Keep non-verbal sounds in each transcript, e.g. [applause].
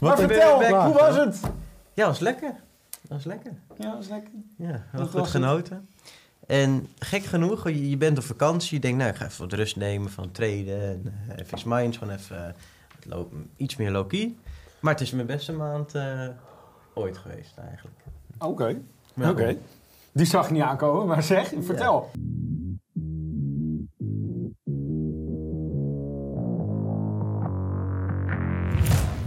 Maar vertel, hoe was het? Ja, was lekker. Was lekker. Ja, was lekker. Ja, heel goed was het? genoten. En gek genoeg, je, je bent op vakantie, je denkt, nou, ik ga even wat rust nemen van traden. En, uh, FX Minds, gewoon even eh, iets meer low-key. Maar het is mijn beste maand eh, ooit geweest eigenlijk. Oké, Ja. oké. Die zag ik niet aankomen, maar zeg, vertel.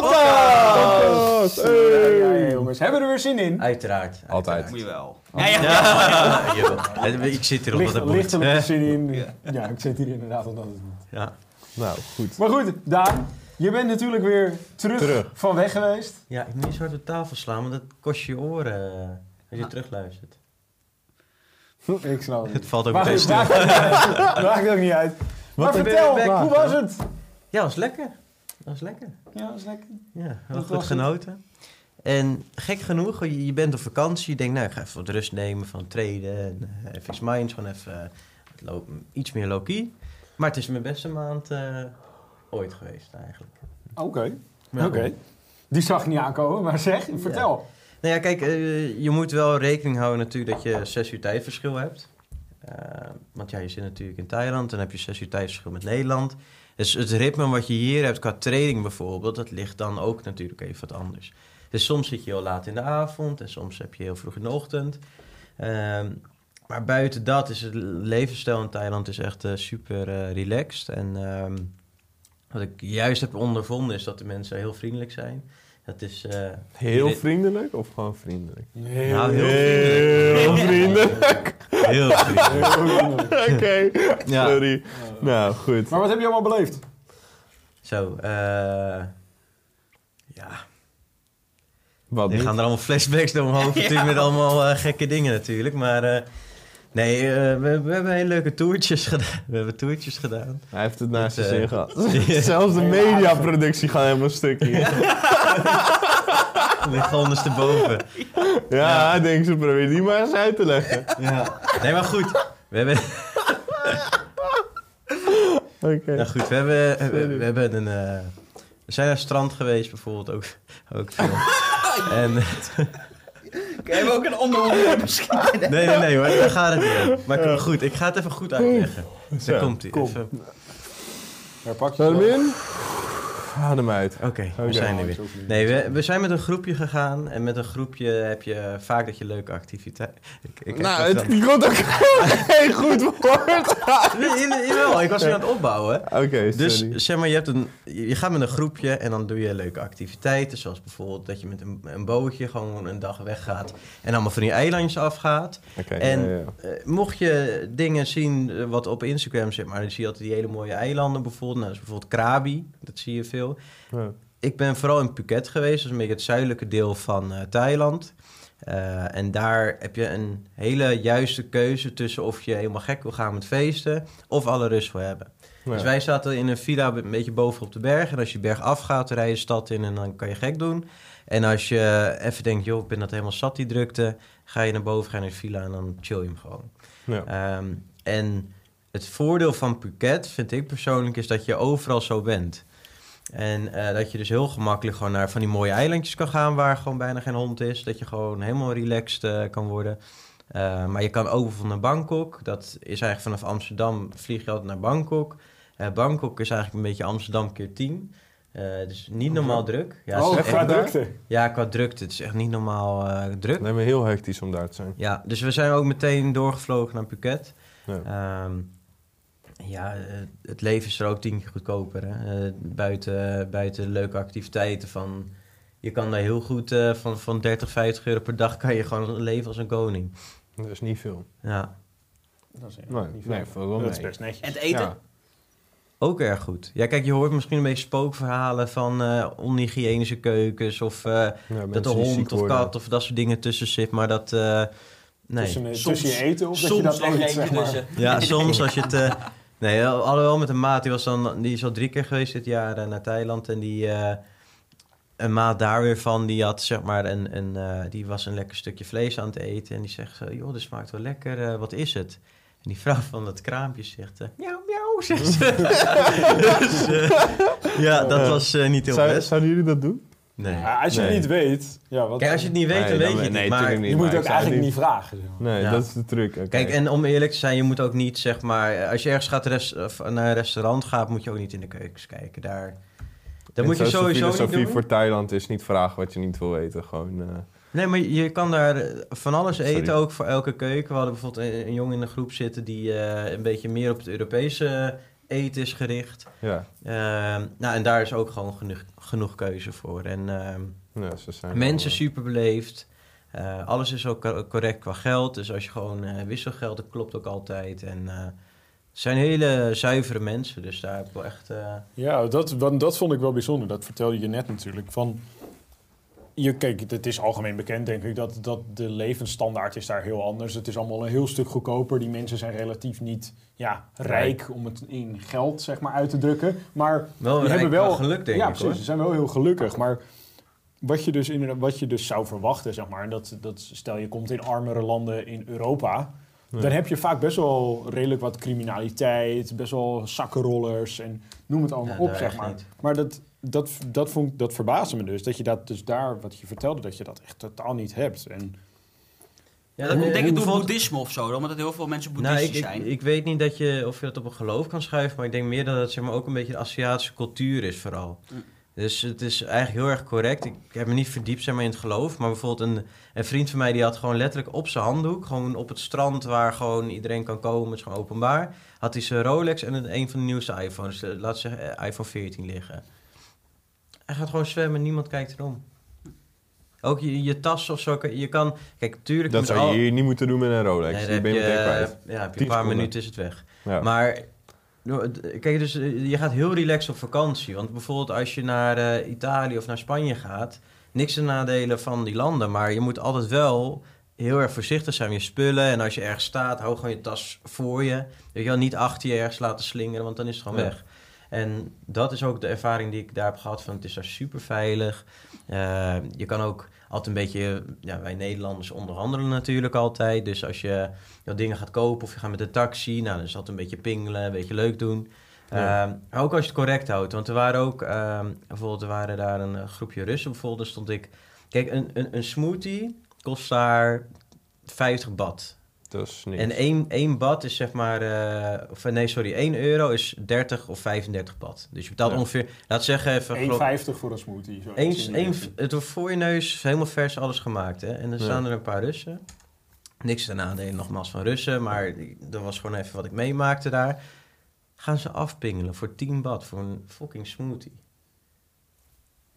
podcast! Ja, ja, ja, jongens, hebben we er weer zin in? Uiteraard. Altijd. Moet je wel. Ja, joh. Ik zit hier wat ligt er nog een zin in? Ja, ik zit hier inderdaad omdat het moet. Ja. Nou, goed. Maar goed, Daan, je bent natuurlijk weer terug, Terug. van weg geweest. ja, ik moet niet zo hard op tafel slaan, want dat kost je oren eh, als je terugluistert. [laughs] Ik snap het. Het valt ook meteen goed, stil. maakt, ook niet uit. [laughs] maakt ook niet uit. maar vertel, hoe was het? Ja, was lekker. Was lekker. Ja, was lekker. Ja, Wat goed was het? genoten. En gek genoeg, je, je bent op vakantie, je denkt, nou, ik ga even wat rust nemen van traden. En, eh, FX Minds, gewoon even low- iets meer low-key. Maar het is mijn beste maand eh, ooit geweest eigenlijk. Oké, Ja. oké. Die zag ik niet aankomen, maar zeg, vertel. Nou ja, kijk, je moet wel rekening houden natuurlijk dat je zes uur tijdverschil hebt. Want ja, je zit natuurlijk in Thailand en dan heb je zes uur tijdverschil met Nederland. Dus het ritme wat je hier hebt qua training bijvoorbeeld, dat ligt dan ook natuurlijk even wat anders. Dus soms zit je heel laat in de avond en soms heb je heel vroeg in de ochtend. Ehm, maar buiten dat is het levensstijl in Thailand is echt eh, super eh, relaxed. En ehm, wat ik juist heb ondervonden is dat de mensen heel vriendelijk zijn. Dat is... eh, Heel Dit- vriendelijk of gewoon vriendelijk? nou, heel vriendelijk. Heel vriendelijk. Heel vriendelijk. [laughs] Oké, Ja. sorry. Nou, goed. Maar wat heb je allemaal beleefd? Zo, eh ja. Wat Er gaan er allemaal flashbacks door mijn hoofd [laughs] natuurlijk met allemaal eh, gekke dingen natuurlijk. Maar eh, nee, we, we hebben hele leuke toertjes gedaan. We hebben toertjes gedaan. Hij heeft het naast zijn zin gehad. [laughs] Zelfs de mediaproductie gaat helemaal stuk hier. Ligt ondersteboven. Ja, ik denk ze probeer die maar eens uit te leggen. Ja. Nee, maar goed. We hebben, Oké. nou goed, we hebben, we, we hebben een... eh, we zijn naar het strand geweest bijvoorbeeld ook. ook veel. [laughs] en, Hebben we ook een onderwerp misschien? nee, nee, nee hoor, daar gaat het niet. Maar goed, ik ga het even goed uitleggen. Daar komt ie. kom. Even. Daar pak je hem in. Adem uit. Oké, we zijn er weer. Nee, we, we zijn met een groepje gegaan. En met een groepje heb je vaak dat je leuke activiteiten... Ik, ik heb Nou, het wel- komt ook [laughs] geen goed woord. Nee, Jawel, ik was aan het opbouwen. Oké, Dus zeg maar, je, hebt een, je gaat met een groepje en dan doe je leuke activiteiten. Zoals bijvoorbeeld dat je met een, een bootje gewoon een dag weggaat. En allemaal van die eilandjes afgaat. Oké, en ja, ja. Eh, mocht je dingen zien eh, wat op Instagram zeg maar, dan zie je altijd die hele mooie eilanden bijvoorbeeld. Nou, dat is bijvoorbeeld Krabi, dat zie je veel. Ja. Ik ben vooral in Phuket geweest, dat is een beetje het zuidelijke deel van eh, Thailand. Eh, en daar heb je een hele juiste keuze tussen of je helemaal gek wil gaan met feesten of alle rust wil hebben. Dus wij zaten in een villa een beetje boven op de berg. En als je berg afgaat, dan rij je de stad in en dan kan je gek doen. En als je even denkt, joh, ik ben dat helemaal zat die drukte, ga je naar boven, ga je naar de villa en dan chill je hem gewoon. Ja. Ehm, en het voordeel van Phuket, vind ik persoonlijk, is dat je overal zo bent. En eh, dat je dus heel gemakkelijk gewoon naar van die mooie eilandjes kan gaan waar gewoon bijna geen hond is. Dat je gewoon helemaal relaxed eh, kan worden. Eh, maar je kan bijvoorbeeld naar Bangkok. Dat is eigenlijk vanaf Amsterdam vlieg je altijd naar Bangkok. Eh, Bangkok is eigenlijk een beetje Amsterdam keer 10. Eh dus niet normaal druk. Ja, oh, echt- qua drukte. ja, qua drukte. Het is echt niet normaal eh, druk. Nee, maar heel hectisch om daar te zijn. Ja, dus we zijn ook meteen doorgevlogen naar Phuket. Ja. Ehm, ja, eh, het leven is er ook tien keer goedkoper. Hè? Eh, buiten, buiten leuke activiteiten van... Je kan daar heel goed eh, van, van 30, 50 euro per dag kan je gewoon leven als een koning. Dat is niet veel. Ja, Dat is echt Nee, niet nee, veel. wel Dat is best netjes. En het eten? Ja. Ook erg goed. Ja, kijk, je hoort misschien een beetje spookverhalen van eh onhygiënische keukens of eh, Ja, dat de hond of worden. kat of dat soort dingen tussen zit, maar dat... eh, nee. Tussen, eh, Soms- tussen je eten of dat je Soms dat je eet, eentje zeg maar. tussen. Ja, soms als je het... [laughs] nee, alhoewel met een maat, die, was dan, die is al drie keer geweest dit jaar eh, naar Thailand. En die, eh, een maat daar weer van, die had zeg maar een, een, eh, die was een lekker stukje vlees aan het eten. En die zegt, zo, joh, dit smaakt wel lekker, wat is het? En die vrouw van het kraampje zegt, miauw, miauw, zegt ze. [laughs] dus, ja, dat was niet heel Zou- best. zouden jullie dat doen? Nee. Ja, als je Nee. het niet weet, ja, wat, Kijk, als je het niet weet, dan Nee, weet dan- je het nee, niet. Maar niet. je moet maar het ook eigenlijk niet- vragen. zeg maar. Nee, Ja. dat is de truc. oké. Kijk, en om eerlijk te zijn, je moet ook niet, zeg maar... Als je ergens gaat rest, of naar een restaurant gaat, moet je ook niet in de keukens kijken. Daar, dat moet je sowieso niet filosofie doen. voor Thailand is niet vragen wat je niet wil weten. Gewoon, eh, Nee, maar je kan daar eh, van alles Sorry. eten, ook voor elke keuken. We hadden bijvoorbeeld een, een jongen in de groep zitten die eh, een beetje meer op het Europese eten is gericht. ja, Ehm, nou, en daar is ook gewoon genoeg, genoeg keuze voor. En ehm, ja, ze zijn mensen wel, super beleefd. Eh, alles is ook co- correct qua geld. Dus als je gewoon eh, wisselgeld, dat klopt ook altijd. En eh, het zijn hele zuivere mensen. Dus daar heb ik wel echt... eh, Ja, dat, want dat vond ik wel bijzonder. Dat vertelde je net natuurlijk. Van, je, kijk, het is algemeen bekend, denk ik, dat, dat de levensstandaard is daar heel anders. Het is allemaal een heel stuk goedkoper. Die mensen zijn relatief niet ja, rijk om het in geld zeg maar, uit te drukken. Maar wel die hebben wel geluk, denk ja, ik, precies. Ze zijn wel heel gelukkig. Maar wat je dus, inderdaad, wat je dus zou verwachten, zeg maar, dat, dat stel je komt in armere landen in Europa. Ja. Dan heb je vaak best wel redelijk wat criminaliteit, best wel zakkenrollers en noem het allemaal Ja, op, zeg maar. niet. Maar dat, dat, dat, vond, dat verbaasde me dus, dat je dat dus daar, wat je vertelde, dat je dat echt totaal niet hebt. En Ja, Dat eh, denk ik door boeddhisme of zo, omdat heel veel mensen Nou, boeddhistisch ik, ik, zijn. ik weet niet dat je, of je dat op een geloof kan schuiven, maar ik denk meer dat het zeg maar, ook een beetje de Aziatische cultuur is vooral. Mm. Dus het is eigenlijk heel erg correct. Ik heb me niet verdiept zeg maar, in het geloof, maar bijvoorbeeld een, een vriend van mij die had gewoon letterlijk op zijn handdoek, gewoon op het strand waar gewoon iedereen kan komen, het is gewoon openbaar, had hij zijn Rolex en een, een van de nieuwste iPhones, eh, laat zeggen eh, iPhone 14 liggen. Hij gaat gewoon zwemmen, niemand kijkt erom. Ook je, je tas of zo, je kan... Kijk, tuurlijk... Dat zou je hier niet moeten doen met een Rolex. Nee, die ben je meteen kwijt. ja, heb je Tien een paar seconden. minuten is het weg. Ja. Maar nou, kijk, dus eh, je gaat heel relaxed op vakantie. Want bijvoorbeeld als je naar eh, Italië of naar Spanje gaat, niks te nadelen van die landen, maar je moet altijd wel heel erg voorzichtig zijn met je spullen. En als je ergens staat, hou gewoon je tas voor je. Weet je wel, niet achter je ergens laten slingeren, want dan is het gewoon Ja. weg. En dat is ook de ervaring die ik daar heb gehad. Van het is daar super veilig. Eh, je kan ook altijd een beetje, ja, wij Nederlanders onderhandelen natuurlijk altijd. Dus als je jouw dingen gaat kopen of je gaat met een taxi, nou, dan is dat een beetje pingelen, een beetje leuk doen. Ja. Ehm, maar ook als je het correct houdt. Want er waren ook, ehm, bijvoorbeeld, er waren daar een eh, groepje Russen bijvoorbeeld. Daar stond ik, kijk, een, een, een smoothie kost daar 50 bad. Dat is niks. En één, één bad is zeg maar, eh, of nee, sorry, 1 euro is 30 of 35 bad. Dus je betaalt Ja. ongeveer, laat zeggen even, geloof- 1,50 voor een smoothie. Zo eens, één, het wordt voor je neus helemaal vers alles gemaakt. Hè? En dan Ja. staan er een paar Russen. Niks ten nadele nogmaals van Russen, maar dat was gewoon even wat ik meemaakte daar. Gaan ze afpingelen voor 10 bad voor een fucking smoothie.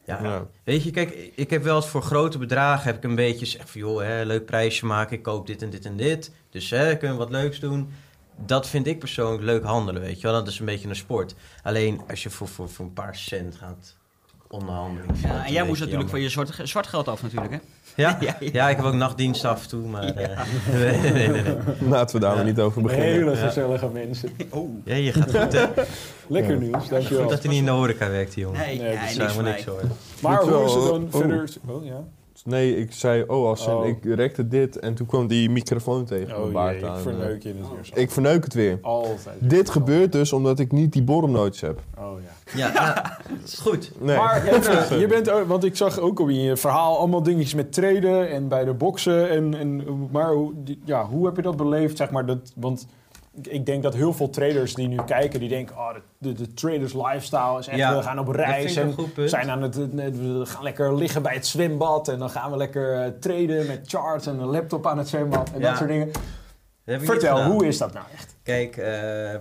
Ja, Ja. weet je, kijk, ik heb wel eens voor grote bedragen heb ik een beetje zeg van joh, hè, leuk prijsje maken, ik koop dit en dit en dit. Dus hè, kunnen we wat leuks doen. Dat vind ik persoonlijk leuk handelen, weet je wel. Dat is een beetje een sport. Alleen als je voor, voor, voor een paar cent gaat dat Ja, en jij moest natuurlijk van je zwart, zwart geld af natuurlijk, hè? [laughs] Ja? Ja, ik heb ook nachtdienst af en toe, maar... eh, [laughs] nee, nee, nee, nee. Laten we daar maar niet over beginnen. Hele Ja. gezellige mensen. [laughs] Oh. Ja, je gaat goed, hè? Lekker Ja. nieuws, Goed dankjewel. dat hij niet in de horeca werkt, die jongen. Nee, Nee, nee, dat dat niks horen. Maar hoe is het wel- dan oh. verder? Oh ja. Nee, ik zei, oh, als Oh. ik rekte dit en toen kwam die microfoon tegen mijn Oh baard jee, ik aan. verneuk je het weer zo. Ik verneuk het weer. Altijd. Dit gebeurt dus omdat ik niet die borrelnootjes heb. Oh ja. Ja, ja, [laughs] dat is goed. Nee. Maar Jelle, [laughs] je bent, want ik zag ook op in je verhaal allemaal dingetjes met treden en bij de boksen. En, en, maar ja, hoe heb je dat beleefd? Zeg maar, dat, want ik denk dat heel veel traders die nu kijken, die denken, oh, de, de, de traders lifestyle is echt, Ja, we gaan op reis en zijn aan het, we gaan lekker liggen bij het zwembad en dan gaan we lekker eh, traden met charts en een laptop aan het zwembad en Ja. dat soort dingen. Dat Vertel, hoe is dat nou echt? Kijk, eh,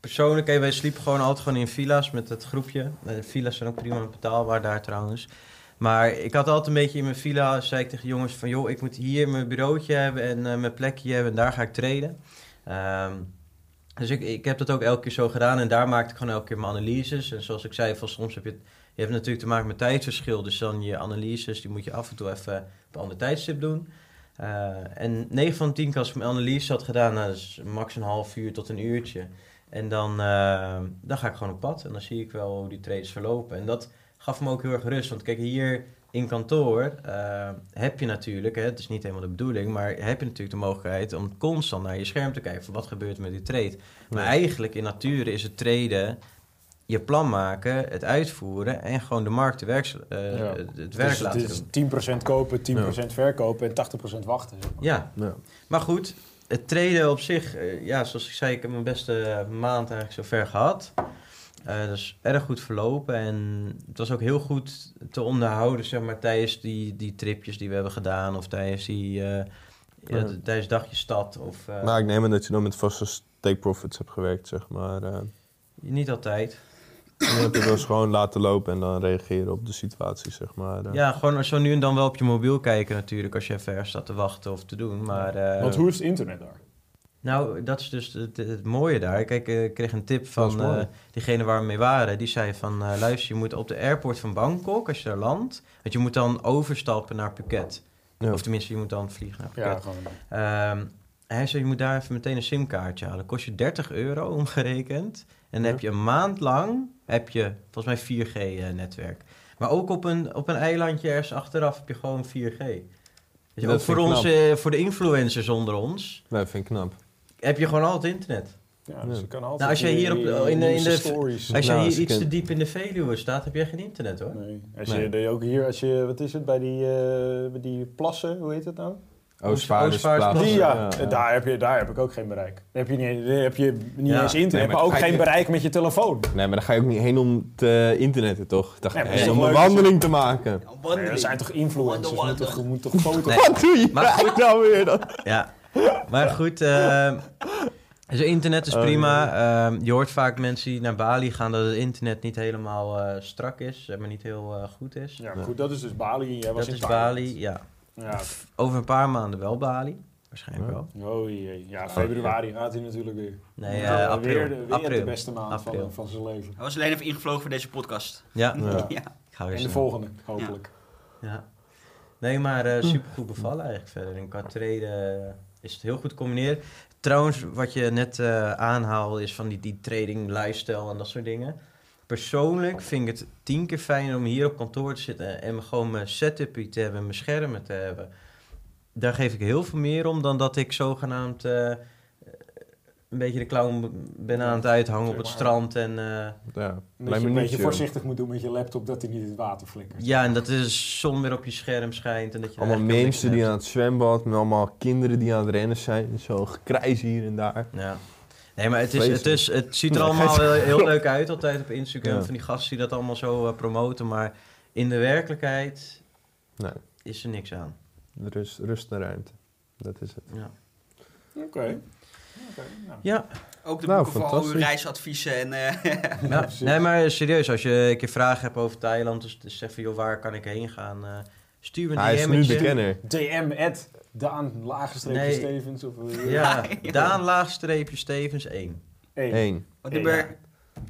persoonlijk, hey, wij sliepen gewoon altijd gewoon in villa's met het groepje. Eh, villa's zijn ook prima betaalbaar daar trouwens. Maar ik had altijd een beetje in mijn villa, zei ik tegen jongens van... joh, ik moet hier mijn bureautje hebben en mijn plekje hebben en daar ga ik traden. Ehm, Dus ik, ik heb dat ook elke keer zo gedaan en daar maakte ik gewoon elke keer mijn analyses. En zoals ik zei, van soms heb je je hebt natuurlijk te maken met tijdsverschil. Dus dan je analyses, die moet je af en toe even op een ander tijdstip doen. Eh, en 9 van 10 keer als ik mijn analyse had gedaan, nou, dat is max een half uur tot een uurtje. En dan, eh, dan ga ik gewoon op pad en dan zie ik wel hoe die trades verlopen. En dat gaf me ook heel erg rust. Want kijk, hier in kantoor eh, heb je natuurlijk, hè, het is niet helemaal de bedoeling, maar heb je natuurlijk de mogelijkheid om constant naar je scherm te kijken van wat gebeurt er met die trade. Maar Ja. eigenlijk in nature is het traden, je plan maken, het uitvoeren en gewoon de markt de werks, eh, Ja. het, het werk Dus laten het is doen. 10% kopen, 10% verkopen en 80% wachten. zeg maar. Ja, Ja. maar goed, het traden op zich, eh, ja, zoals ik zei, ik heb mijn beste maand eigenlijk zover gehad. Eh dat is erg goed verlopen en het was ook heel goed te onderhouden, zeg maar, tijdens die, die tripjes die we hebben gedaan of tijdens die, eh, ja, Ja. t- tijdens dagje stad of eh, Maar ik neem aan dat je dan met vaste take profits hebt gewerkt, zeg maar. eh. niet altijd. En dan heb je wel eens gewoon laten lopen en dan reageren op de situatie, zeg maar. eh. Ja, gewoon zo nu en dan wel op je mobiel kijken natuurlijk als je even ergens staat te wachten of te doen, maar... eh, Want hoe is het internet daar? Nou, dat is dus het, het mooie daar. Kijk, eh, ik kreeg een tip Dat van eh, diegene waar we mee waren. Die zei van, eh, luister, je moet op de airport van Bangkok, als je daar landt... want je moet dan overstappen naar Phuket. Ja. Of tenminste, je moet dan vliegen naar Ja, Phuket. gewoon. Ehm, hij zei, je moet daar even meteen een simkaartje halen. Kost je 30 euro omgerekend. En dan Ja. heb je een maand lang, heb je volgens mij 4G-netwerk. maar ook op een, op een eilandje ergens achteraf heb je gewoon 4G. Dus Dat ook voor, ons, eh, voor de influencers onder ons Nee, vind ik knap. Heb je gewoon altijd internet. Ja, dus Ja. je kan altijd Nou, als jij hier op- in de- die in de- stories. Als je Nou, hier iets te diep in de Veluwe staat, heb jij geen internet hoor. Nee. Als Nee. je de- ook hier, als je, wat is het, bij die, eh, bij die plassen, hoe heet het nou? Oostvaardersplaats. Die, ja, ja, ja. Daar, heb je, daar heb ik ook geen bereik. Daar heb je niet, heb je niet Ja. eens internet, Nee, maar maar ook je- geen bereik met je telefoon. Nee, maar daar ga je ook niet heen om te internetten, toch? Daar ga Nee, je om een wandeling te maken. Nee, dat zijn toch influencers? Je moet toch, je moet toch foto's... Nee. Wat doe je Maar maar goed- nou weer dan? Ja, maar goed. eh, dus internet is Oh, prima. Ehm, je hoort vaak mensen die naar Bali gaan dat het internet niet helemaal eh, strak is, zeg maar niet heel eh, goed is. Ja, maar goed, dat is dus Bali. Jij was dat in is Thailand. Bali, ja. Ja. Over een paar maanden wel Bali, waarschijnlijk Ja. wel. Oh jee. Ja, februari gaat hij natuurlijk weer. Nee, Ja, eh, april. Weer, de, weer april. de beste maand April. van, van zijn leven. Hij was alleen even ingevlogen voor deze podcast. Ja, Ja. [laughs] Ja. ik ga weer En de volgende, hopelijk. Ja. Nee, maar eh super goed bevallen eigenlijk verder. En qua treden eh, is het heel goed combineren. Trouwens, wat je net eh aanhaalde is van die, die trading lifestyle en dat soort dingen. Persoonlijk vind ik het tien keer fijner om hier op kantoor te zitten en gewoon mijn setup te hebben, mijn schermen te hebben. Daar geef ik heel veel meer om dan dat ik zogenaamd eh, een beetje de clown ben aan het uithangen op het strand. En, eh, Ja, Dat je een beetje voorzichtig moet doen met je laptop dat hij niet in het water flikkert. ja, en dat de zon weer op je scherm schijnt. En dat je Allemaal mensen die hebt. aan het zwembad, met allemaal kinderen die aan het rennen zijn. Zo gekrijs hier en daar. Ja. Nee, maar het, is, het, is, het ziet er [laughs] allemaal heel, heel leuk uit altijd op Instagram. Ja. Van die gasten die dat allemaal zo eh, promoten. Maar in de werkelijkheid Nee, is er niks aan. rust, rust en ruimte. Dat is het. Ja, Oké. Oké, nou. ja. Ook de Nou, boeken voor al uw reisadviezen en... eh, [laughs] ja. Nee, maar serieus, als je een keer vragen hebt over Thailand, dus, dus zeg van, joh, waar kan ik heen gaan? eh, stuur me een Hij is nu DM'tje. de kenner. DM at Daan laagstreepje Nee. Stevens of eh, Ja, [laughs] Ja. Daan laagstreepje Stevens 1. één. Eén. wat nummer,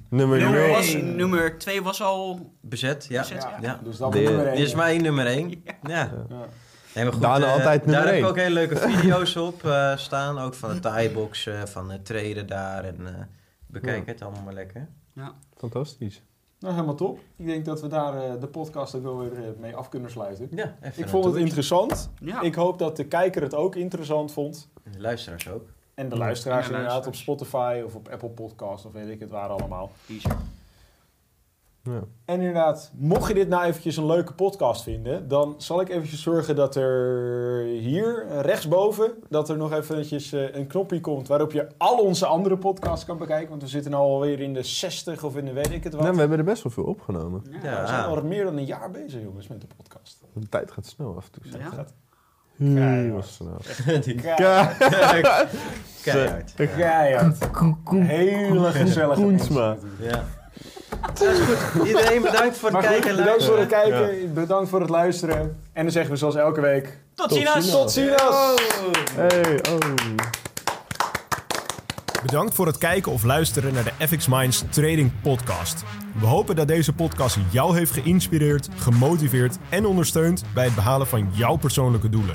Nummer nummer, was, één. nummer twee was al... Bezet, ja. Bezet, Ja. ja. Dus dat De- is nummer één. Dit is mijn nummer 1. Ja. Ja. Nee, maar goed, Daan eh, altijd nummer daar heb ik ook hele leuke video's [laughs] op eh, staan. Ook van de Thai-box, eh, van het traden daar. En eh, bekijk Ja. het allemaal maar lekker. Fantastisch. Nou, helemaal top. Ik denk dat we daar eh, de podcast ook wel weer eh, mee af kunnen sluiten. Ja, even Ik vond het interessant. Ja. Ik hoop dat de kijker het ook interessant vond. En de luisteraars ook. En de Ja. luisteraars inderdaad op. Spotify of op Apple Podcast of weet ik het waar allemaal. Teaser. Ja. En inderdaad, mocht je dit nou eventjes een leuke podcast vinden, dan zal ik eventjes zorgen dat er hier rechtsboven, dat er nog eventjes eh, een knopje komt waarop je al onze andere podcasts kan bekijken. Want we zitten nu alweer in de 60 of in de weet ik het wat. Nou, we hebben er best wel veel opgenomen. Ja. Ja. we zijn al meer dan een jaar bezig jongens met de podcast. De tijd gaat snel af en toe. zeg. Ja. Gaat Heel Keihard. [laughs] keihard. keihard. Keihard. Hele gezellige Koensma. Ja. Dat is goed. Iedereen bedankt voor het Maar kijken goed, en bedankt voor het luisteren. kijken, bedankt voor het luisteren. En dan zeggen we zoals elke week, Tot Tot ziens! ziens. tot ziens! Hey, oh. Bedankt voor het kijken of luisteren naar de FX Minds Trading Podcast. We hopen dat deze podcast jou heeft geïnspireerd, gemotiveerd en ondersteund bij het behalen van jouw persoonlijke doelen.